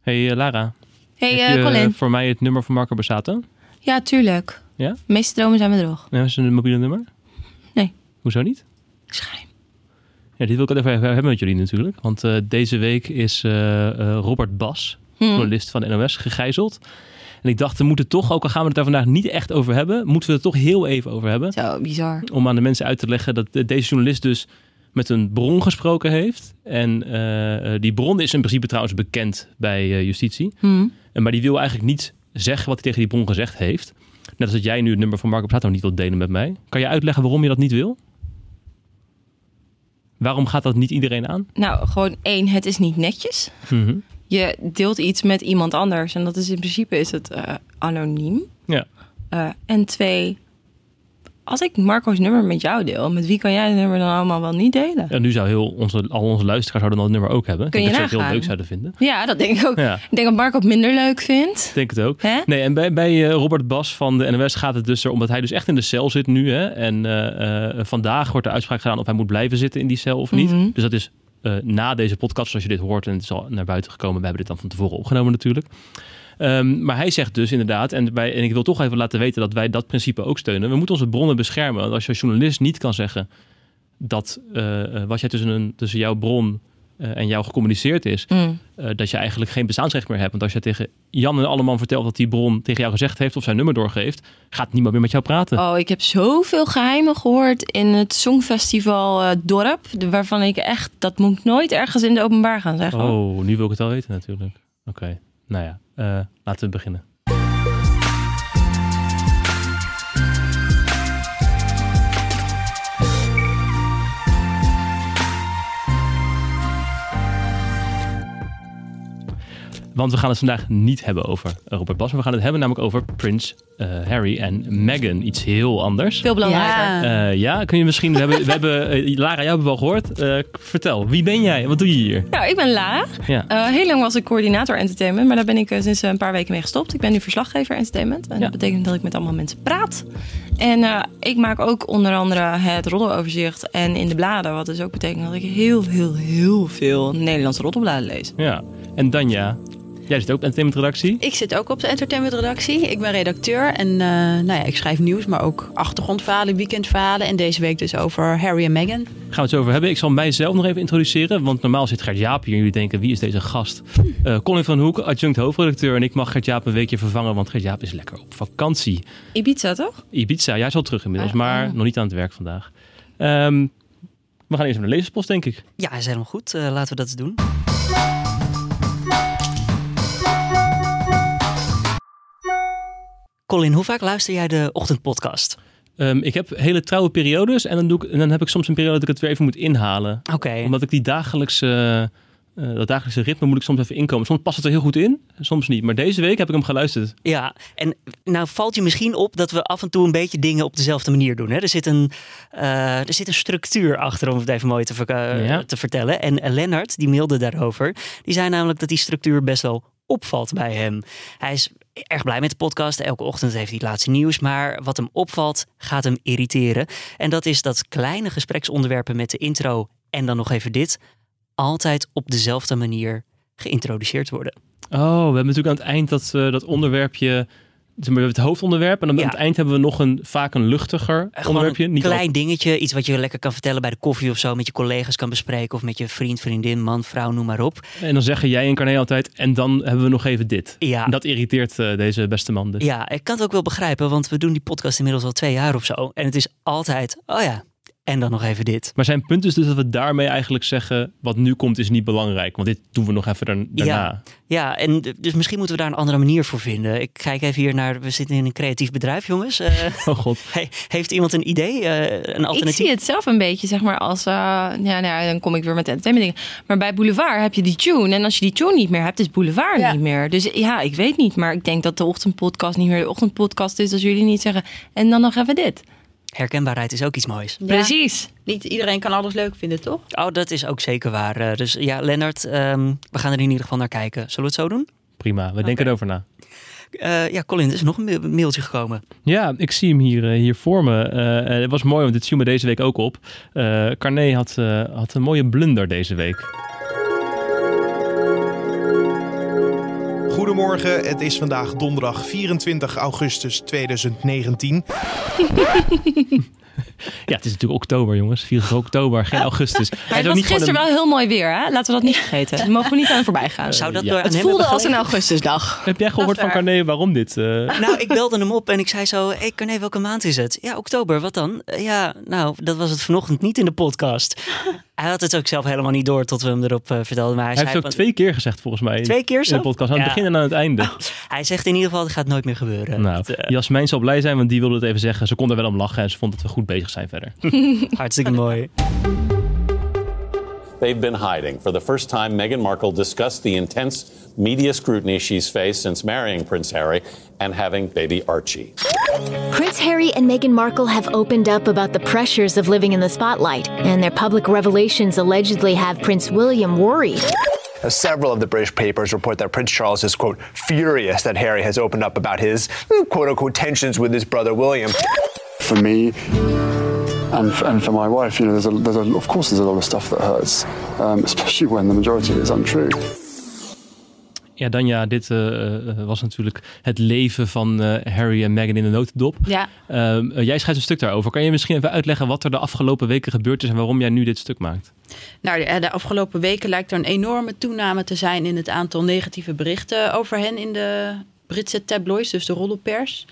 Hey eh, Lara, Hey heb eh, je Colin. voor mij het nummer van Marco Borsato? Ja, tuurlijk. Ja? De meeste dromen zijn bedrog. Nee, is het een mobiele nummer? Nee. Hoezo niet? Schijn. Ja, dit wil ik even hebben met jullie natuurlijk. Want eh, deze week is eh, eh, Robert Bas, Hm. journalist van NOS, gegijzeld. En ik dacht, we moeten toch, ook al gaan we het daar vandaag niet echt over hebben, moeten we het toch heel even over hebben. Zo bizar. Om aan de mensen uit te leggen dat eh, deze journalist dus met een bron gesproken heeft. En eh, eh, die bron is in principe trouwens bekend bij eh, justitie. Hm. En Maar die wil eigenlijk niet zeggen wat hij tegen die bron gezegd heeft. Net als dat jij nu het nummer van Marco Plato niet wilt delen met mij. Kan je uitleggen waarom je dat niet wil? Waarom gaat dat niet iedereen aan? Nou, gewoon één, het is niet netjes. Mhm. Je deelt iets met iemand anders en dat is in principe is het anoniem. Ja. En twee, als ik Marco's nummer met jou deel, met wie kan jij het nummer dan allemaal wel niet delen? En nu zou heel onze, al onze luisteraars zouden dat nummer ook hebben. Ik Kun denk je dat ze het heel leuk zouden vinden. Ja, dat denk ik ook. Ja, Ik denk dat Marco het minder leuk vindt. ik denk het ook. Nee, en bij, bij eh, Robert Bas van de NOS gaat het dus erom dat hij dus echt in de cel zit nu. Hè? En eh, eh, vandaag wordt de uitspraak gedaan of hij moet blijven zitten in die cel of niet. Mhm. Dus dat is na deze podcast, zoals je dit hoort. En het is al naar buiten gekomen. We hebben dit dan van tevoren opgenomen natuurlijk. Ehm, maar hij zegt dus inderdaad, en, bij, en ik wil toch even laten weten dat wij dat principe ook steunen. We moeten onze bronnen beschermen. Want als je als journalist niet kan zeggen dat eh, eh, wat jij tussen, een, tussen jouw bron eh, en jou gecommuniceerd is, eh, dat je eigenlijk geen bestaansrecht meer hebt. Want als je tegen Jan en Alleman vertelt dat die bron tegen jou gezegd heeft of zijn nummer doorgeeft, gaat niemand meer met jou praten. Oh, ik heb zoveel geheimen gehoord in het Songfestival Dorp. Waarvan ik echt, dat moet ik nooit ergens in de openbaar gaan zeggen. Oh, nu wil ik het al weten natuurlijk. Oké, nou ja, laten we beginnen. Want we gaan het vandaag niet hebben over Robert Bas. maar We gaan het hebben namelijk over Prins eh, Harry en Meghan. Iets heel anders. Veel belangrijker. Ja. Eh, ja, kun je misschien... We hebben, we hebben, eh, Lara, jij hebt het wel gehoord. Eh, vertel, wie ben jij? Wat doe je hier? Nou, ik ben Lara. Ja. Eh, heel lang was ik coördinator entertainment, maar daar ben ik sinds een paar weken mee gestopt. Ik ben nu verslaggever entertainment. En Ja. dat betekent dat ik met allemaal mensen praat. En eh, ik maak ook onder andere het roddeloverzicht en in de bladen. Wat dus ook betekent dat ik heel, heel, heel veel Nederlandse roddelbladen lees. Ja, en Danja, jij zit ook op de entertainmentredactie. Ik zit ook op de entertainmentredactie. Ik ben redacteur en eh, nou ja, ik schrijf nieuws, maar ook achtergrondverhalen, weekendverhalen. En deze week dus over Harry en Meghan. Gaan we het zo over hebben. Ik zal mijzelf nog even introduceren, want normaal zit Gert Jaap hier en jullie denken, wie is deze gast? Eh, Colin van Hoek, adjunct hoofdredacteur en ik mag Gert Jaap een weekje vervangen, want Gert Jaap is lekker op vakantie. Ibiza, toch? Ibiza, jij is al terug inmiddels, Ah, maar nog niet aan het werk vandaag. Ehm, we gaan eerst naar de lezerspost, denk ik. Ja, is helemaal goed. Eh, laten we dat eens doen. Colin, hoe vaak luister jij de ochtendpodcast? Ehm, ik heb hele trouwe periodes en dan, doe ik, en dan heb ik soms een periode dat ik het weer even moet inhalen. Oké. Omdat ik die dagelijkse, eh, dat dagelijkse ritme moet ik soms even inkomen. Soms past het er heel goed in, soms niet. Maar deze week heb ik hem geluisterd. Ja, en nou valt je misschien op dat we af en toe een beetje dingen op dezelfde manier doen. Hè? Er, zit een, eh, er zit een structuur achter, om het even mooi te, eh, Ja. te vertellen. En eh, Lennart, die mailde daarover, die zei namelijk dat die structuur best wel opvalt bij hem. Hij is erg blij met de podcast. Elke ochtend heeft hij het laatste nieuws. Maar wat hem opvalt, gaat hem irriteren. En dat is dat kleine gespreksonderwerpen met de intro en dan nog even dit... altijd op dezelfde manier geïntroduceerd worden. Oh, we hebben natuurlijk aan het eind dat, eh, dat onderwerpje. We hebben het hoofdonderwerp. En dan Ja. aan het eind hebben we nog een vaak een luchtiger Eh, Gewoon onderwerpje. een Niet klein dingetje, iets wat je lekker kan vertellen bij de koffie of zo, met je collega's kan bespreken of met je vriend, vriendin, man, vrouw, noem maar op. En dan zeggen jij en Carné altijd. En dan hebben we nog even dit. Ja, En dat irriteert eh, deze beste man. Dus. ja, ik kan het ook wel begrijpen, want we doen die podcast inmiddels al twee jaar of zo. En het is altijd, oh ja, en dan nog even dit. Maar zijn punt is dus dat we daarmee eigenlijk zeggen. Wat nu komt is niet belangrijk. Want dit doen we nog even daar- daarna. Ja, en d- dus misschien moeten we daar een andere manier voor vinden. Ik kijk even hier naar, we zitten in een creatief bedrijf, jongens. Eh, Oh god. he- heeft iemand een idee, eh, een Ik alternatief? zie het zelf een beetje, zeg maar, als... eh, ja, nou ja, dan kom ik weer met entertainment dingen. Maar bij Boulevard heb je die tune. En als je die tune niet meer hebt, is Boulevard Ja. niet meer. Dus ja, ik weet niet. Maar ik denk dat de ochtendpodcast niet meer de ochtendpodcast is... als jullie niet zeggen, en dan nog even dit. Herkenbaarheid is ook iets moois. Ja, Precies. Niet iedereen kan alles leuk vinden, toch? Oh, dat is ook zeker waar. Eh, dus ja, Lennart, ehm, we gaan er in ieder geval naar kijken. Zullen we het zo doen? Prima, we denken erover na. Eh, ja, Colin, er is nog een mail- mailtje gekomen. Ja, ik zie hem hier, eh, hier voor me. Het was mooi, want dit viel me deze week ook op. Eh Carné had, eh, had een mooie blunder deze week. Goedemorgen, het is vandaag donderdag 24 augustus 2019. Ja, het is natuurlijk oktober, jongens. 4 oktober, geen augustus. Maar Hij het is ook was niet gisteren een- wel heel mooi weer, hè? Laten we dat niet vergeten. Daar mogen we niet aan voorbij gaan. Zou dat ja. door aan Het voelde als een augustusdag. Heb jij gehoord van. Carné waarom dit? eh, Nou, ik belde hem op en ik zei zo: Hey Carné, welke maand is het? Ja, oktober, wat dan? "Eh, Ja, nou, dat was het vanochtend niet in de podcast. Hij had het ook zelf helemaal niet door tot we hem erop eh, vertelden. Maar hij, heeft ook van- twee keer gezegd, volgens mij. Twee keer In zo? de podcast, aan het begin en aan het einde. Hij zegt in ieder geval: het gaat nooit meer gebeuren. Nou, Het, eh, Jasmijn zal blij zijn, want die wilde het even zeggen. Ze kon er wel om lachen en ze vond dat we goed bezig zijn verder. hartstikke mooi. They've been hiding. For the first time, Meghan Markle discussed the intense media scrutiny she's faced since marrying Prince Harry and having baby Archie. Prince Harry and Meghan Markle have opened up about the pressures of living in the spotlight, and their public revelations allegedly have Prince William worried. Several of the British papers report that Prince Charles is, quote, furious that Harry has opened up about his, quote unquote, tensions with his brother William. for me and for, and for my wife, you know, there's a, there's a, of course there's a lot of stuff that hurts, um, especially when the majority of it is untrue. Ja, Danja, dit eh, eh, was natuurlijk het leven van eh, Harry en Meghan in de notendop. Ja. Ehm, eh, jij schrijft een stuk daarover. Kan je misschien even uitleggen wat er de afgelopen weken gebeurd is en waarom jij nu dit stuk maakt? Nou, de, de afgelopen weken lijkt er een enorme toename te zijn in het aantal negatieve berichten over hen in de Britse tabloids, dus de roddelpers.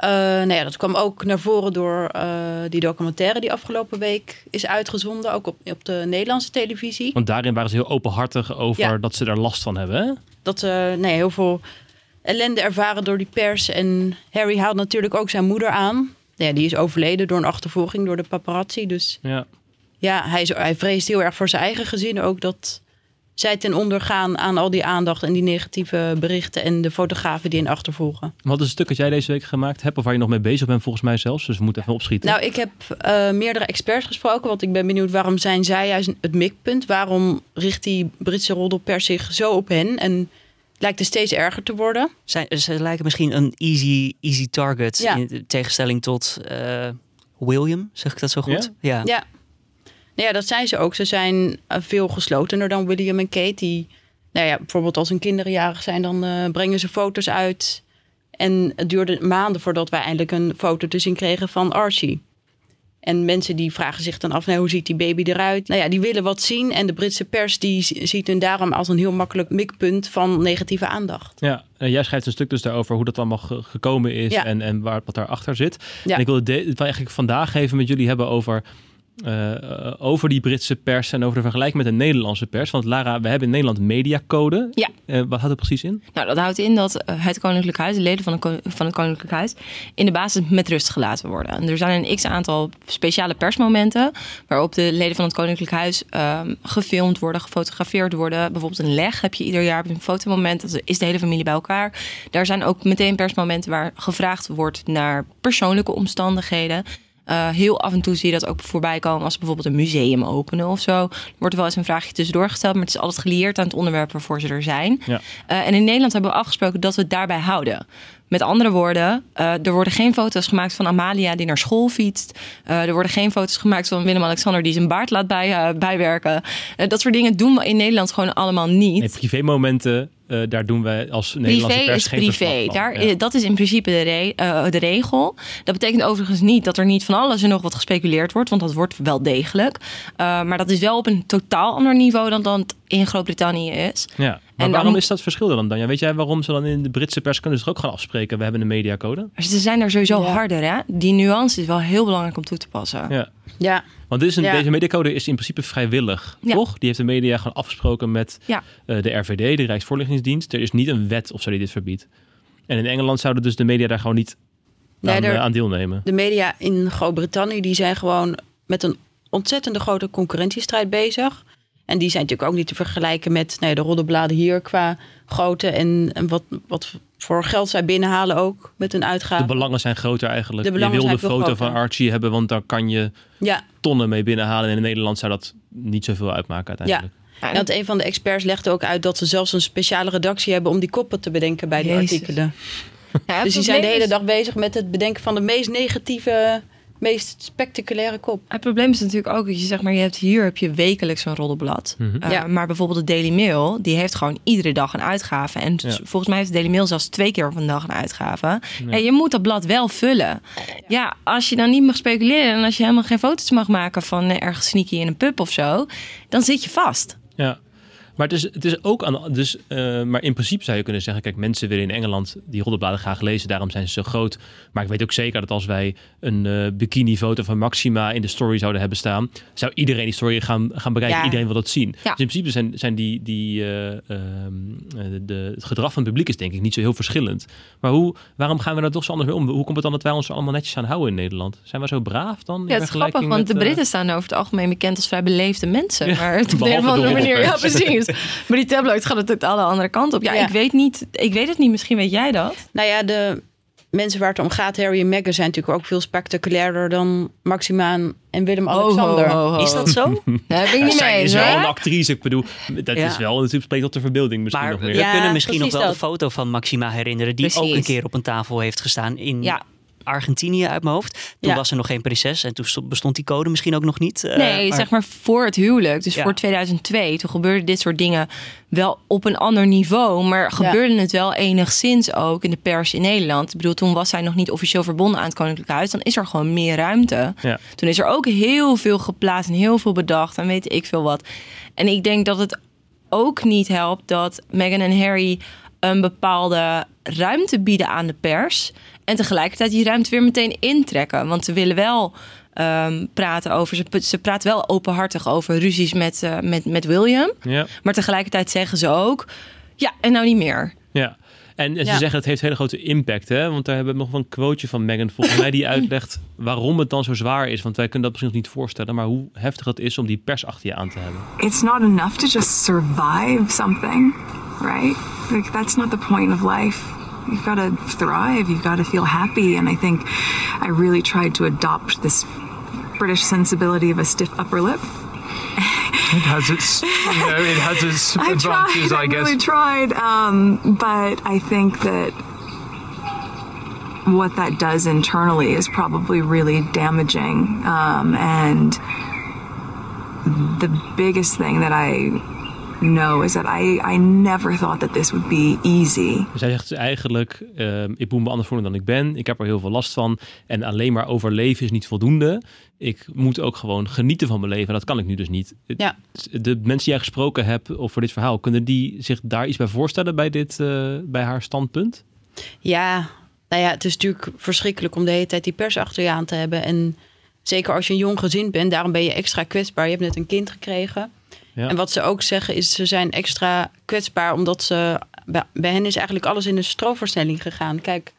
Eh nou ja, dat kwam ook naar voren door eh, die documentaire die afgelopen week is uitgezonden, ook op, op de Nederlandse televisie. Want daarin waren ze heel openhartig over Ja. dat ze er last van hebben. Hè? Dat ze nee, heel veel ellende ervaren door die pers. En Harry haalt natuurlijk ook zijn moeder aan. Ja, die is overleden door een achtervolging door de paparazzi. Dus Ja. ja, hij, hij vreest heel erg voor zijn eigen gezin ook dat zij ten onder gaan aan al die aandacht en die negatieve berichten en de fotografen die hen achtervolgen. Wat is het stuk dat jij deze week gemaakt hebt of waar je nog mee bezig bent volgens mij zelfs? Dus we moeten even opschieten. Nou, ik heb eh, meerdere experts gesproken, want ik ben benieuwd waarom zijn zij juist het mikpunt? Waarom richt die Britse roddelpers zich zo op hen en lijkt het steeds erger te worden? Zij, ze lijken misschien een easy, easy target Ja. in tegenstelling tot eh, William, zeg ik dat zo goed? Ja. Ja. Nou ja, dat zijn ze ook. Ze zijn eh, veel geslotener dan William en Kate. Die, nou ja, bijvoorbeeld als hun kinderen jarig zijn, dan eh, brengen ze foto's uit. En het duurde maanden voordat wij eindelijk een foto te zien kregen van Archie. En mensen die vragen zich dan af, nou, hoe ziet die baby eruit? Nou ja, die willen wat zien. En de Britse pers die ziet hun daarom als een heel makkelijk mikpunt van negatieve aandacht. Ja, en jij schrijft een stuk dus daarover hoe dat allemaal ge- gekomen is Ja. en, en waar, wat daarachter zit. Ja. En ik wil het, eigenlijk vandaag even met jullie hebben over, eh, over die Britse pers en over de vergelijking met de Nederlandse pers. Want Lara, we hebben in Nederland mediacode. Ja. Eh, wat houdt het precies in? Nou, dat houdt in dat eh, het Koninklijk Huis, de leden van, de van het Koninklijk Huis, in de basis met rust gelaten worden. En er zijn een x-aantal speciale persmomenten waarop de leden van het Koninklijk Huis ehm, gefilmd worden, gefotografeerd worden. Bijvoorbeeld een leg heb je ieder jaar een fotomoment, dat is de hele familie bij elkaar. Daar zijn ook meteen persmomenten waar gevraagd wordt naar persoonlijke omstandigheden. Eh, heel af en toe zie je dat ook voorbij komen als ze bijvoorbeeld een museum openen of zo. Er wordt wel eens een vraagje tussendoor gesteld, maar het is altijd gelieerd aan het onderwerp waarvoor ze er zijn. Ja. Eh, en in Nederland hebben we afgesproken dat we het daarbij houden. Met andere woorden, eh, er worden geen foto's gemaakt van Amalia die naar school fietst. Eh, er worden geen foto's gemaakt van Willem-Alexander die zijn baard laat bij, eh, bijwerken. Dat soort dingen doen we in Nederland gewoon allemaal niet. Nee, privémomenten, daar doen wij als Nederlandse Privé pers is geen privé. Daar, Ja. Dat is in principe de, re- de regel. Dat betekent overigens niet dat er niet van alles en nog wat gespeculeerd wordt. Want dat wordt wel degelijk. Maar dat is wel op een totaal ander niveau dan dat het in Groot-Brittannië is. Ja, maar dan- waarom is dat verschil er dan dan? Ja, weet jij waarom ze dan in de Britse pers kunnen ze er ook gaan afspreken? We hebben een mediacode. Maar Ze zijn daar sowieso harder. Hè? Die nuance is wel heel belangrijk om toe te passen. Ja. Ja, Want dit is een, Ja. deze mediacode is in principe vrijwillig, Ja. toch? Die heeft de media gewoon afgesproken met Ja. eh, de RVD, de Rijksvoorlichtingsdienst. Er is niet een wet of zo die dit verbiedt. En in Engeland zouden dus de media daar gewoon niet Nee, aan, er- eh, aan deelnemen. de media in Groot-Brittannië die zijn gewoon met een ontzettende grote concurrentiestrijd bezig. En die zijn natuurlijk ook niet te vergelijken met nou ja, de roddelbladen hier qua grootte en, en wat, wat voor geld zij binnenhalen ook met hun De uitgaven. belangen zijn groter eigenlijk. De belangen je wil de foto groter. van Archie hebben, want daar kan je Ja, tonnen mee binnenhalen. En in Nederland zou dat niet zoveel uitmaken uiteindelijk. en want een van de experts legde ook uit dat ze zelfs een speciale redactie hebben om die koppen te bedenken bij die Jezus. artikelen. Ja, Dus die zijn de hele dag bezig met het bedenken van de meest negatieve meest spectaculaire kop. Het probleem is natuurlijk ook dat je zeg maar, je hebt hier heb je wekelijks een roddelblad. Mhm. Uh, Ja. Maar bijvoorbeeld de Daily Mail, die heeft gewoon iedere dag een uitgave. En Ja. volgens mij heeft de Daily Mail zelfs twee keer op een dag een uitgave. En je moet dat blad wel vullen. Ja, als je dan niet mag speculeren en als je helemaal geen foto's mag maken van eh, ergens sneaky in een pub of zo, dan zit je vast. Maar het is, het is ook aan. Dus, eh, maar in principe zou je kunnen zeggen: kijk, mensen willen in Engeland die roddelbladen graag lezen, daarom zijn ze zo groot. Maar ik weet ook zeker dat als wij een eh, bikini-foto van Maxima in de story zouden hebben staan, zou iedereen die story gaan, gaan bekijken. Ja. Iedereen wil dat zien. Ja. Dus in principe zijn, zijn die, die, eh, ehm, eh, de, het gedrag van het publiek is denk ik niet zo heel verschillend. Maar hoe, waarom gaan we daar toch zo anders mee om? Hoe komt het dan dat wij ons er allemaal netjes aan houden in Nederland? Zijn we zo braaf dan? Ja, het is grappig, want met, de Britten staan over het algemeen bekend als vrij beleefde mensen. Maar het op de een of andere de manier, ja roddelpers. Maar die tabloid gaat het de andere kant op. Ja, Ja. ik weet niet, ik weet het niet. Misschien weet jij dat. Nou ja, de mensen waar het om gaat, Harry en Meghan, zijn natuurlijk ook veel spectaculairder dan Maxima en Willem-Alexander. Is dat zo? Daar ben ik niet mee Zij eens. is wel een actrice. Ik bedoel, dat Ja. is wel natuurlijk spreekt tot de verbeelding misschien Maar nog we meer. Ja, kunnen misschien nog wel de dat. foto van Maxima herinneren, die ook een keer op een tafel heeft gestaan in Ja. Argentinië uit mijn hoofd. Toen Ja. was er nog geen prinses en toen sto- bestond die code misschien ook nog niet. eh, Nee, maar- zeg maar voor het huwelijk. Dus Ja. voor 2002. Toen gebeurden dit soort dingen wel op een ander niveau. Maar gebeurde het wel enigszins ook in de pers in Nederland. Ik bedoel, toen was zij nog niet officieel verbonden aan het Koninklijk Huis. Dan is er gewoon meer ruimte. Ja. Toen is er ook heel veel geplaatst en heel veel bedacht. En weet ik veel wat. En ik denk dat het ook niet helpt dat Meghan en Harry een bepaalde ruimte bieden aan de pers. En tegelijkertijd die ruimte weer meteen intrekken. Want ze willen wel ehm, praten over. Ze, ze praten wel openhartig over ruzies met, eh, met, met William. Ja, Maar tegelijkertijd zeggen ze ook. Ja, en nou niet meer. ja. En, en ze Ja. zeggen het heeft hele grote impact, hè? Want daar hebben we nog wel een quoteje van Meghan, volgens mij, die uitlegt waarom het dan zo zwaar is. Want wij kunnen dat misschien nog niet voorstellen, maar hoe heftig het is om die pers achter je aan te hebben. it's not enough to just survive something, right? Like that's not the point of life. You've got to thrive. You've got to feel happy. And I think I really tried to adopt this British sensibility of a stiff upper lip. It has its, you know, it has its I advantages, tried. I, I guess. really tried. Um, but I think that what that does internally is probably really damaging. Um, and the biggest thing that I know is that I, I never thought that this would be easy. Dus hij zegt eigenlijk, ehm, ik moet me anders voelen dan ik ben. Ik heb er heel veel last van. En alleen maar overleven is niet voldoende. Ik moet ook gewoon genieten van mijn leven. En dat kan ik nu dus niet. Ja. De mensen die jij gesproken hebt of voor dit verhaal, kunnen die zich daar iets bij voorstellen bij, dit, eh, bij haar standpunt? Ja, nou ja, het is natuurlijk verschrikkelijk om de hele tijd die pers achter je aan te hebben. En zeker als je een jong gezin bent, daarom ben je extra kwetsbaar. Je hebt net een kind gekregen. En wat ze ook zeggen is, ze zijn extra kwetsbaar omdat ze... Bij, hen is eigenlijk alles in een stroomversnelling gegaan. Kijk,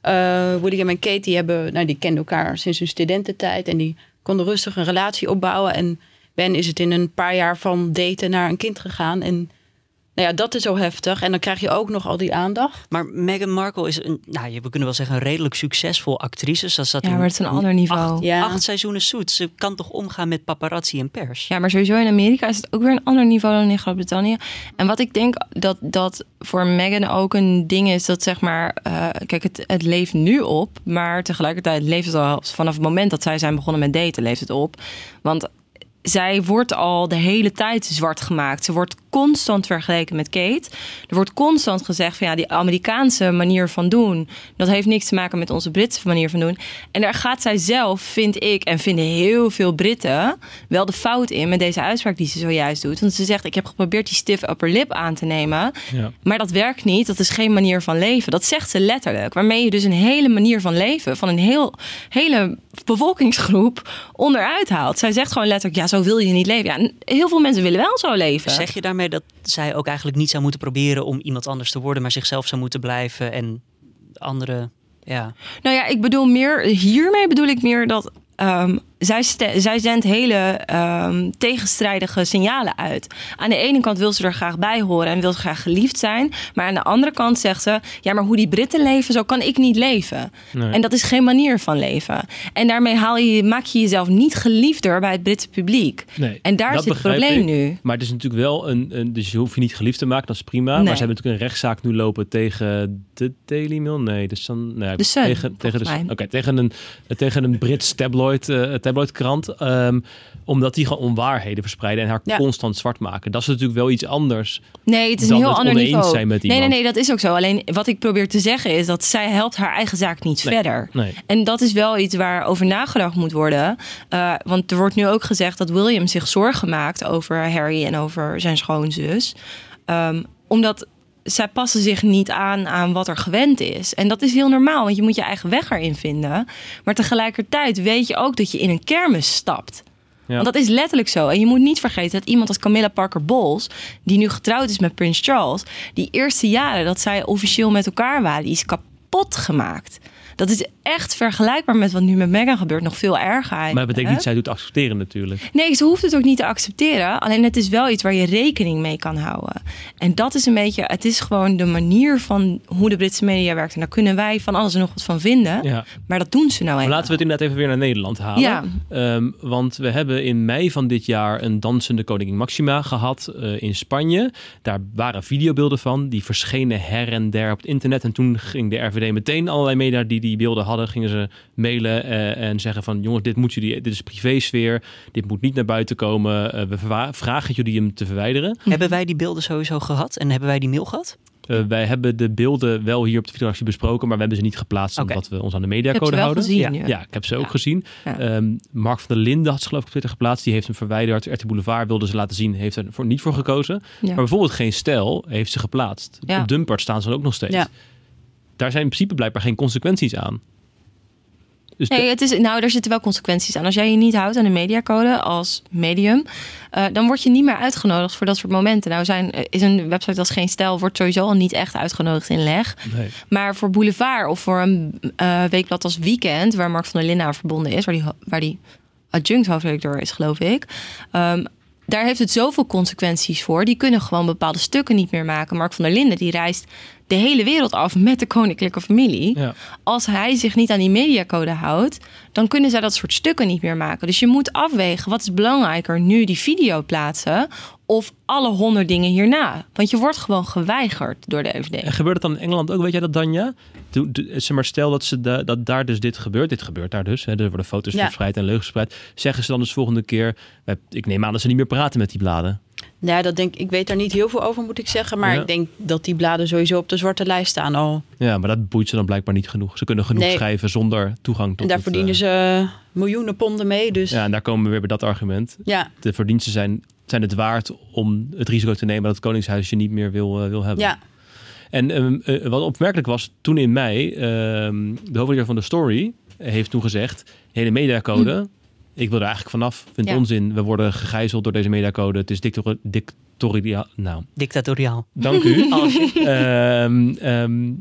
eh, William en Kate, die, hebben, nou, die kenden elkaar sinds hun studententijd. En die konden rustig een relatie opbouwen. En bij hen is het in een paar jaar van daten naar een kind gegaan. En nou ja, dat is zo heftig. En dan krijg je ook nog al die aandacht. Maar Meghan Markle is een, nou, we kunnen wel zeggen, een redelijk succesvol actrice. Ze zat Ja, maar het is een ander niveau. Acht, Ja. acht seizoenen Suits. Ze kan toch omgaan met paparazzi en pers? Ja, maar sowieso in Amerika is het ook weer een ander niveau dan in Groot-Brittannië. En wat ik denk dat, dat voor Meghan ook een ding is, dat zeg maar, eh, kijk, het, het leeft nu op, maar tegelijkertijd leeft het al vanaf het moment dat zij zijn begonnen met daten, leeft het op. Want zij wordt al de hele tijd zwart gemaakt. Ze wordt constant vergeleken met Kate. Er wordt constant gezegd van ja, die Amerikaanse manier van doen, dat heeft niks te maken met onze Britse manier van doen. En daar gaat zij zelf, vind ik, en vinden heel veel Britten, wel de fout in met deze uitspraak die ze zojuist doet. Want ze zegt, ik heb geprobeerd die stiff upper lip aan te nemen, Ja. maar dat werkt niet. Dat is geen manier van leven. Dat zegt ze letterlijk. Waarmee je dus een hele manier van leven van een heel, hele bevolkingsgroep onderuit haalt. Zij zegt gewoon letterlijk, ja, zo wil je niet leven. Ja, heel veel mensen willen wel zo leven. Zeg je daarmee dat zij ook eigenlijk niet zou moeten proberen om iemand anders te worden, maar zichzelf zou moeten blijven en andere, ja. Nou ja, ik bedoel meer, hiermee bedoel ik meer dat ehm, zij, zij zendt hele ehm, tegenstrijdige signalen uit. Aan de ene kant wil ze er graag bij horen en wil ze graag geliefd zijn. Maar aan de andere kant zegt ze: Ja, maar hoe die Britten leven, zo kan ik niet leven. Nee. En dat is geen manier van leven. En daarmee haal je, maak je jezelf niet geliefder bij het Britse publiek. Nee, En daar zit het probleem ik. nu. Maar het is natuurlijk wel een, een. Dus je hoeft je niet geliefd te maken, dat is prima. Nee. Maar ze hebben natuurlijk een rechtszaak nu lopen tegen de Daily Mail. Nee, de Sun. Nee, De Sun, tegen, tegen, de. Oké, tegen, een, tegen een Brits tabloid, eh tabloidkrant. ehm, omdat die gewoon onwaarheden verspreiden en haar Ja. constant zwart maken. Dat is natuurlijk wel iets anders. Nee, het is een heel het ander niveau. zijn met nee, nee, dat is ook zo. Alleen wat ik probeer te zeggen is dat zij helpt haar eigen zaak niet Nee, verder. nee. En dat is wel iets waar over nagedacht moet worden. Eh, want er wordt nu ook gezegd dat William zich zorgen maakt over Harry en over zijn schoonzus. Ehm, omdat zij passen zich niet aan aan wat er gewend is. En dat is heel normaal, want je moet je eigen weg erin vinden. Maar tegelijkertijd weet je ook dat je in een kermis stapt. Ja. Want dat is letterlijk zo. En je moet niet vergeten dat iemand als Camilla Parker Bowles, die nu getrouwd is met Prins Charles, die eerste jaren dat zij officieel met elkaar waren, die is kapot gemaakt. Dat is echt vergelijkbaar met wat nu met Meghan gebeurt, nog veel erger eigenlijk. Maar dat betekent niet dat zij doet accepteren natuurlijk. Nee, ze hoeft het ook niet te accepteren. Alleen het is wel iets waar je rekening mee kan houden. En dat is een beetje, het is gewoon de manier van hoe de Britse media werkt. En daar kunnen wij van alles en nog wat van vinden. Ja. Maar dat doen ze nou even. laten we het inderdaad even weer naar Nederland halen. Ja. Ehm, want we hebben in mei van dit jaar een dansende koningin Maxima gehad eh, in Spanje. Daar waren videobeelden van. Die verschenen her en der op het internet. En toen ging de RVD meteen allerlei media die die beelden hadden, gingen ze mailen eh, en zeggen van jongens, dit moet jullie, dit is privésfeer. Dit moet niet naar buiten komen. Eh, we vragen jullie hem te verwijderen. Hebben wij die beelden sowieso gehad? En hebben wij die mail gehad? Eh, wij hebben de beelden wel hier op de videoactie besproken, maar we hebben ze niet geplaatst omdat we ons aan de mediacode wel houden. gezien, ja. ja. ja, ik heb ze ook gezien. Ja. Ehm, Mark van der Linden had ze geloof ik op Twitter geplaatst. Die heeft hem verwijderd. RT Boulevard wilde ze laten zien, heeft er voor, niet voor gekozen. Ja. Maar bijvoorbeeld Geen Stijl heeft ze geplaatst. Ja. Op Dumpert staan ze ook nog steeds. Daar zijn in principe blijkbaar geen consequenties aan. Dus Nee, het is, nou, er zitten wel consequenties aan. Als jij je niet houdt aan de mediacode als medium, eh, dan word je niet meer uitgenodigd voor dat soort momenten. Nou, zijn, eh, is een website als Geen Stijl wordt sowieso al niet echt uitgenodigd in leg. nee. Maar voor Boulevard of voor een eh, weekblad als Weekend, waar Mark van der Linden aan verbonden is, waar die, waar die adjunct hoofdredacteur is, geloof ik. ehm, daar heeft het zoveel consequenties voor. Die kunnen gewoon bepaalde stukken niet meer maken. Mark van der Linden die reist de hele wereld af met de koninklijke familie. Ja. Als hij zich niet aan die mediacode houdt, dan kunnen zij dat soort stukken niet meer maken. Dus je moet afwegen wat is belangrijker, nu die video plaatsen of alle honderd dingen hierna. Want je wordt gewoon geweigerd door de FD. En gebeurt het dan in Engeland ook? Weet jij dat, Danja? Doe, doe- zeg maar, stel dat, ze da- dat daar dus dit gebeurt. Dit gebeurt daar dus. Hè, er worden foto's Ja. verspreid en leugens verspreid. Zeggen ze dan dus volgende keer... wij- Ik neem aan dat ze niet meer praten met die bladen. Ja, dat denk, ik weet daar niet heel veel over, moet ik zeggen. Maar Ja. ik denk dat die bladen sowieso op de zwarte lijst staan al. Ja, maar dat boeit ze dan blijkbaar niet genoeg. Ze kunnen genoeg Nee. schrijven zonder toegang tot En daar het, verdienen eh, ze miljoenen ponden mee. Dus Ja, ja, en daar komen we weer bij dat argument. De verdiensten zijn, zijn het waard om het risico te nemen dat het Koningshuis je niet meer wil, eh, wil hebben. ja. En ehm, eh, wat opmerkelijk was, toen in mei, ehm, de hoofdredacteur van de Story heeft toen gezegd, hele mediacode, ik wil er eigenlijk vanaf, vind het Ja. onzin. We worden gegijzeld door deze mediacode. Het is dictator- dictatoriaal. Nou, Dictatoriaal. dank u. Ehm, ehm,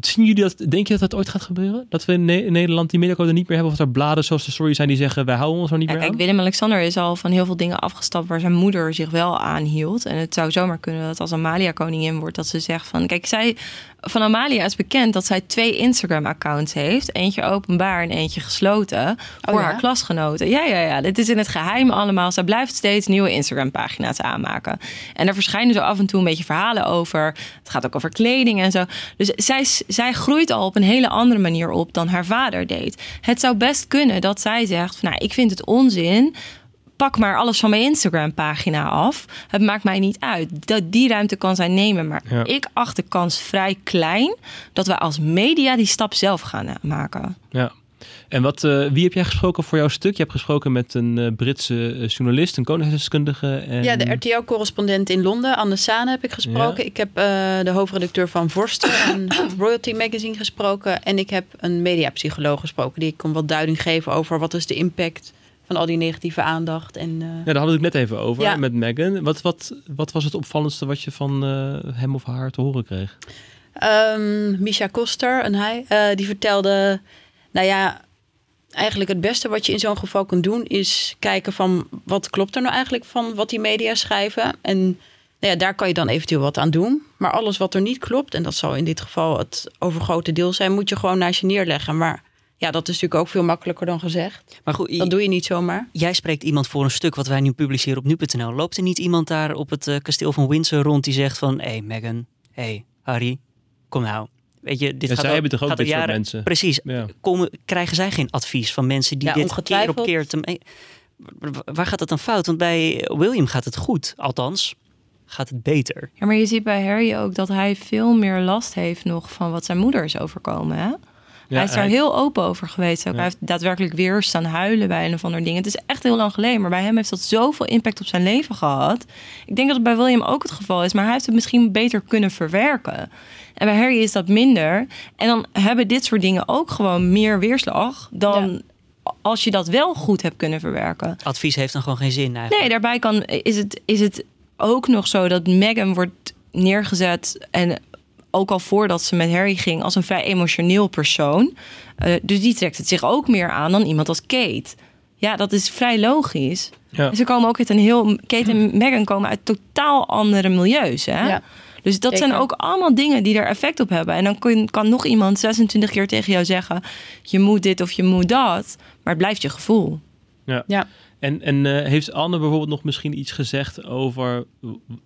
zien jullie dat, denk je dat dat ooit gaat gebeuren? Dat we in, Ne- in Nederland die mediacode niet meer hebben? Of dat er bladen zoals de Story zijn die zeggen, wij houden ons er niet Ja, meer kijk, aan? Willem-Alexander is al van heel veel dingen afgestapt waar zijn moeder zich wel aan hield. En het zou zomaar kunnen dat als Amalia koningin wordt, dat ze zegt van... Kijk, zij, van Amalia is bekend dat zij twee Instagram-accounts heeft. Eentje openbaar en eentje gesloten voor ja? haar klasgenoten. Ja, ja, ja. Dit is in het geheim allemaal. Zij blijft steeds nieuwe Instagram-pagina's aanmaken. En daar verschijnen zo af en toe een beetje verhalen over. Het gaat ook over kleding en zo. Dus zij, zij groeit al op een hele andere manier op dan haar vader deed. Het zou best kunnen dat zij zegt: van, nou, ik vind het onzin. Pak maar alles van mijn Instagram-pagina af. Het maakt mij niet uit. Dat, die ruimte kan zij nemen. Maar Ja. ik acht de kans vrij klein dat we als media die stap zelf gaan eh, maken. Ja. En wat, eh, wie heb jij gesproken voor jouw stuk? Je hebt gesproken met een eh, Britse journalist, een koningshuisdeskundige. En... ja, de RTL-correspondent in Londen, Anne Sane, heb ik gesproken. Ja. Ik heb eh, de hoofdredacteur van Vorsten, een royalty magazine, gesproken. En ik heb een mediapsycholoog gesproken. Die kon wat duiding geven over wat is de impact van al die negatieve aandacht. En, eh, Ja, daar hadden we het net even over Ja. met Meghan. Wat, wat, wat was het opvallendste wat je van eh, hem of haar te horen kreeg? Ehm Misha Koster, en hij, eh, die vertelde, nou ja, eigenlijk het beste wat je in zo'n geval kunt doen... is kijken van wat klopt er nou eigenlijk van wat die media schrijven. En nou ja, daar kan je dan eventueel wat aan doen. Maar alles wat er niet klopt, en dat zal in dit geval het overgrote deel zijn... moet je gewoon naast je neerleggen. Maar ja, dat is natuurlijk ook veel makkelijker dan gezegd. Maar goed, Dat doe je niet zomaar. Jij spreekt iemand voor een stuk wat wij nu publiceren op nu.nl. Loopt er niet iemand daar op het eh, kasteel van Windsor rond die zegt van... Hé hey Meghan, hé hey Harry, kom nou. Weet je, dit Ja, gaat zij al- hebben toch ook dit soort jaren- mensen? Precies. Ja. Komen, krijgen zij geen advies van mensen die Ja, dit keer op keer... Te, eh, waar- waar gaat het dan fout? Want bij William gaat het goed. Althans, gaat het beter. Ja, maar je ziet bij Harry ook dat hij veel meer last heeft nog van wat zijn moeder is overkomen. Hè? Hij is daar hij- heel open over geweest. Ook. Hij heeft daadwerkelijk weer staan huilen bij een of ander ding. Het is echt heel lang geleden, maar bij hem heeft dat zoveel impact op zijn leven gehad. Ik denk dat het bij William ook het geval is, maar hij heeft het misschien beter kunnen verwerken. En bij Harry is dat minder. En dan hebben dit soort dingen ook gewoon meer weerslag dan als je dat wel goed hebt kunnen verwerken. Advies heeft dan gewoon geen zin eigenlijk. Nee, daarbij kan, is, het, is het ook nog zo dat Meghan wordt neergezet. En ook al voordat ze met Harry ging, als een vrij emotioneel persoon. Eh, dus die trekt het zich ook meer aan dan iemand als Kate. Ja, dat is vrij logisch. Ja. En Ze komen ook uit een heel. Kate en Meghan komen uit totaal andere milieus. Hè? Ja. Dus dat zijn ook allemaal dingen die er effect op hebben. En dan kun, kan nog iemand 26 keer tegen jou zeggen: je moet dit of je moet dat. Maar het blijft je gevoel. Ja. Ja. En, en eh, heeft Anne bijvoorbeeld nog misschien iets gezegd over...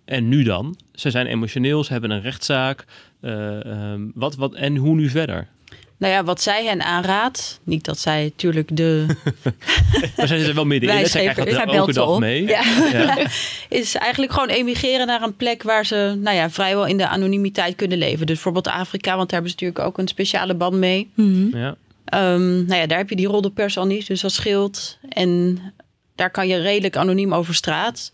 En nu dan? Ze zijn emotioneel, ze hebben een rechtszaak. eh, ehm, wat, wat, en hoe nu verder? Nou ja, wat zij hen aanraadt... niet dat zij natuurlijk de... Maar zij er wel middenin. hè? Zij krijgt dat elke belt ze dag op. mee. Ja. Ja. is eigenlijk gewoon emigreren naar een plek waar ze nou ja, vrijwel in de anonimiteit kunnen leven. Dus bijvoorbeeld Afrika, want daar hebben ze natuurlijk ook een speciale band mee. Ja. Ehm, nou ja, daar heb je die roddelpers al niet, dus dat scheelt. En daar kan je redelijk anoniem over straat.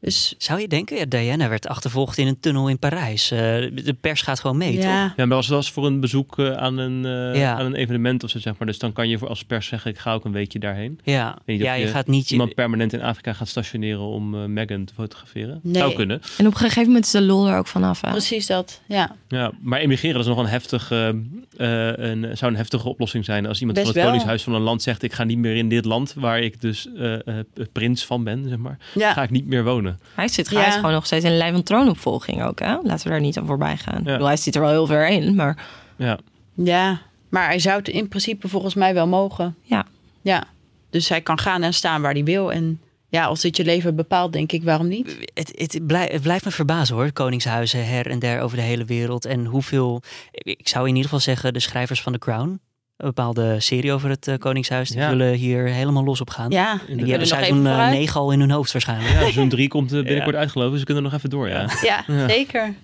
Dus Zou je denken? Ja, Diana werd achtervolgd in een tunnel in Parijs. Eh, de pers gaat gewoon mee, toch? ja, Ja, maar als het was voor een bezoek eh, aan, een, eh, Ja. aan een evenement of zo, zeg maar. Dus dan kan je voor als pers zeggen, ik ga ook een weekje daarheen. Ja, ja je je gaat niet... Iemand permanent in Afrika gaat stationeren om eh Meghan te fotograferen. Nee. Zou kunnen. En op een gegeven moment is de lol er ook vanaf. Hè? precies dat. Ja, Ja, maar emigreren dat is nog een heftige, eh, een, zou een heftige oplossing zijn. Als iemand Best van het wel. koningshuis van een land zegt, ik ga niet meer in dit land waar ik dus eh, eh, prins van ben, zeg maar. Ja. Ga ik niet meer wonen. Hij zit Ja. hij is gewoon nog steeds in de lijn van troonopvolging ook. Hè? Laten we daar niet aan voorbij gaan. Ik bedoel, hij zit er wel heel ver in, maar Ja. ja, maar hij zou het in principe volgens mij wel mogen. ja. Ja, dus hij kan gaan en staan waar hij wil. En ja, als dit je leven bepaalt, denk ik, waarom niet? Het, het blijft me verbazen hoor, koningshuizen her en der over de hele wereld. En hoeveel, ik zou in ieder geval zeggen, de schrijvers van The Crown, een bepaalde serie over het eh, koningshuis, die Ja. zullen hier helemaal los op gaan. Ja, En die hebben nog seizoen even eh, vooruit. 9 al in hun hoofd waarschijnlijk. Ja, seizoen 3 komt eh, binnenkort uitgelopen, ze kunnen nog even door, ja. Ja, Ja. zeker.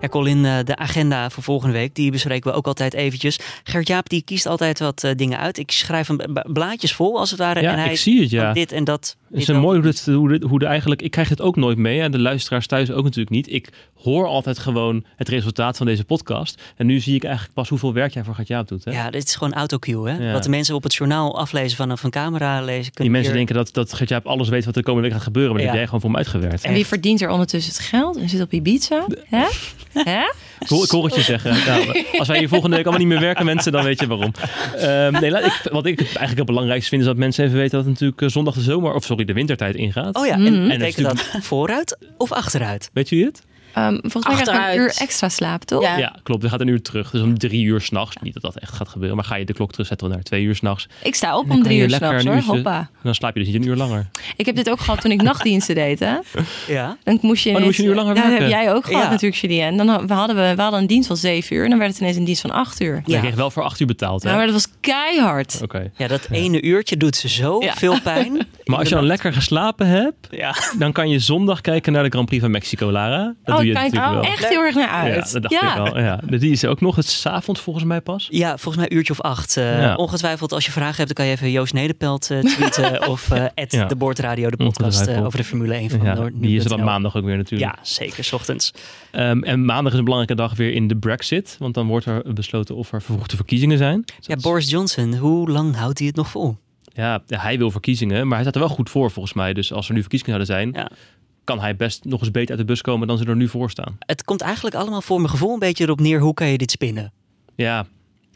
Ja, Colin, eh, de agenda voor volgende week, die bespreken we ook altijd eventjes. Gert-Jaap, die kiest altijd wat eh, dingen uit. Ik schrijf hem blaadjes vol, als het ware. Ja, en hij ik zie het, ja. dit en dat. Het is een mooi hoe, dit, hoe, dit, hoe de eigenlijk. Ik krijg het ook nooit mee. En de luisteraars thuis ook natuurlijk niet. Ik hoor altijd gewoon het resultaat van deze podcast. En nu zie ik eigenlijk pas hoeveel werk jij voor Gert-Jaap doet. Hè? Ja, dit is gewoon autocue, hè? Ja. Wat de mensen op het journaal aflezen vanaf een camera lezen. Die mensen hier- denken dat, dat Gert-Jaap alles weet wat er de komende week gaat gebeuren. Maar Ja. heb jij gewoon voor hem uitgewerkt. En wie verdient er ondertussen het geld en zit op Ibiza? Hè? Hè? Ik hoor, ik hoor het je zeggen. Nou, als wij hier volgende week allemaal niet meer werken, mensen, dan weet je waarom. Ehm, nee, laat ik, wat ik eigenlijk het belangrijkste vind, is dat mensen even weten dat het natuurlijk eh, zondag de zomer, of sorry, de wintertijd ingaat. Oh ja, en Mhm. En betekent natuurlijk- dat vooruit of achteruit? Weet jullie het? Ehm, volgens mij krijg je een uur extra slaap, toch? Ja. Ja, klopt. Er gaat een uur terug. Dus om drie uur s'nachts. Niet dat dat echt gaat gebeuren. Maar ga je de klok terugzetten naar twee uur s'nachts. Ik sta op om drie je uur s'nachts hoor. Hoppa. Dan slaap je dus niet een uur langer. Ik heb dit ook gehad toen ik nachtdiensten deed. Hè? Ja. Dan moest je, Oh, dan moest je een uur langer Ja, dat heb werken. jij ook gehad Ja. natuurlijk, Julien. Dan hadden we, we hadden een dienst van zeven uur. En dan werd het ineens een dienst van acht uur. Je kreeg wel voor acht uur betaald. Hè? Ja, maar dat was keihard. Oké. Ja, dat ene uurtje doet ze zo Ja. veel pijn. Maar als je dan lekker geslapen hebt, Ja. dan kan je zondag kijken naar de Grand Prix van Mexico, Lara. Dat oh, doe je ik kijk natuurlijk wel. echt heel erg naar Ja, uit. dat dacht ik wel. Ja. Die is ook nog. Het avonds volgens mij pas. Ja, volgens mij een uurtje of acht. Eh, Ja. Ongetwijfeld, als je vragen hebt, dan kan je even Joost Nederpelt eh, tweeten. of eh at Ja. de Boordradio, de podcast over de Formule 1 van Ja, Noord- die is er dan maandag ook weer natuurlijk. Ja, zeker, 's ochtends. Ehm, en maandag is een belangrijke dag weer in de Brexit. Want dan wordt er besloten of er vervroegde verkiezingen zijn. Ja, Boris Johnson, hoe lang houdt hij het nog vol? Ja, hij wil verkiezingen, maar hij staat er wel goed voor volgens mij. Dus als er nu verkiezingen zouden zijn, Ja. Kan hij best nog eens beter uit de bus komen dan ze er nu voor staan. Het komt eigenlijk allemaal voor mijn gevoel een beetje erop neer, hoe kan je dit spinnen? Ja,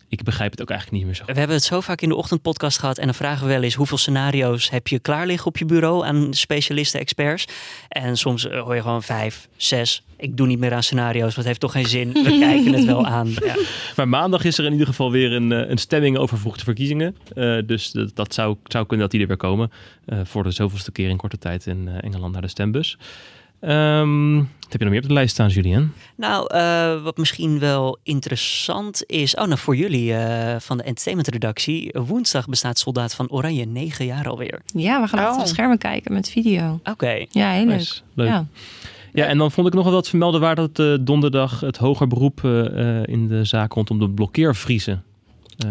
ik begrijp het ook eigenlijk niet meer zo. We hebben het zo vaak in de ochtendpodcast gehad en dan vragen we wel eens hoeveel scenario's heb je klaar liggen op je bureau aan specialisten, experts. En soms eh, hoor je gewoon vijf, zes. Ik doe niet meer aan scenario's, want het heeft toch geen zin. We kijken het wel aan. Ja. Maar maandag is er in ieder geval weer een, eh, een stemming over vroegte verkiezingen. Eh, dus dat, dat zou, zou kunnen dat die er weer komen. eh, voor de zoveelste keer in korte tijd in Engeland naar de stembus. Ehm, wat heb je nog meer op de lijst staan, Julien? Nou, eh, wat misschien wel interessant is. Oh, nou voor jullie eh, van de entertainmentredactie. Woensdag bestaat Soldaat van Oranje negen jaar alweer. Ja, we gaan achter Oh. de schermen kijken met video. Oké. Ja, heel leuk. Nice. Leuk. Ja. Ja, en dan vond ik nog wel wat vermelden waar dat eh, donderdag het hoger beroep eh, eh, in de zaak rondom de blokkeervriezen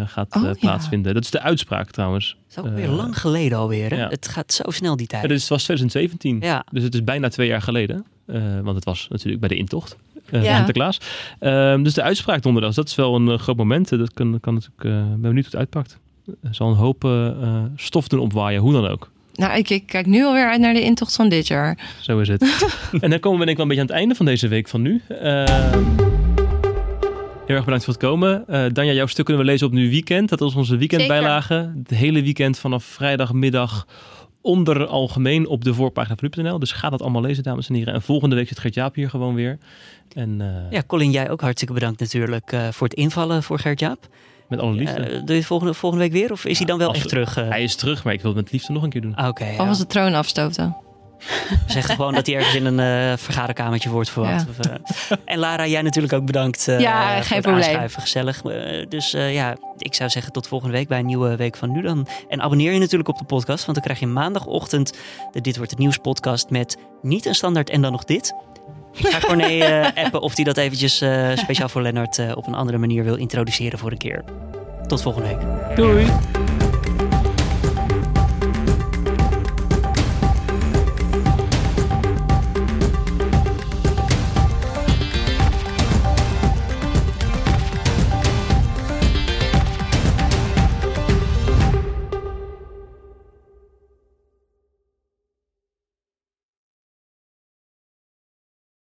gaat Oh, eh, ja. plaatsvinden. Dat is de uitspraak trouwens. Dat is ook weer Eh, lang geleden alweer. Hè? ja. Het gaat zo snel die tijd. Dus het was 2017. Ja. Dus het is bijna twee jaar geleden. Eh, want het was natuurlijk bij de intocht. eh Ja. Sinterklaas. Ehm, dus de uitspraak donderdag, dat is wel een eh, groot moment. Eh, Dat kan, kan natuurlijk, eh, ben benieuwd hoe het uitpakt. Er zal een hoop eh, eh, stof doen opwaaien, hoe dan ook. Nou, ik, ik kijk nu alweer uit naar de intocht van dit jaar. Zo is het. en dan komen we denk ik wel een beetje aan het einde van deze week van nu. Heel erg bedankt voor het komen. Eh Danja, jouw stuk kunnen we lezen op Nu Weekend. Dat is onze weekendbijlage. Het hele weekend vanaf vrijdagmiddag onder algemeen op de voorpagina van nu.nl. Dus ga dat allemaal lezen, dames en heren. En volgende week zit Gert-Jaap hier gewoon weer. En eh, Ja, Colin, jij ook hartstikke bedankt natuurlijk eh, voor het invallen voor Gert-Jaap. met alle liefde. Eh, doe je het volgende, volgende week weer? Of is hij dan wel als echt we- terug? Hij is terug, maar ik wil het met liefde nog een keer doen. Oké, Of ja. was de troon afstoten? Zeg gewoon dat hij ergens in een eh, vergaderkamertje wordt verwacht. Ja. Of, eh, En Lara, jij natuurlijk ook bedankt. eh, Ja, voor geen het probleem. aanschuiven. Gezellig. Dus eh, ja, ik zou zeggen tot volgende week bij een nieuwe Week van Nu dan. En abonneer je natuurlijk op de podcast, want dan krijg je maandagochtend de Dit Wordt Het Nieuws podcast met niet een standaard en dan nog dit. Ik ga Corné eh, appen of hij dat eventjes eh, speciaal voor Lennart eh, op een andere manier wil introduceren voor een keer. Tot volgende week. Doei!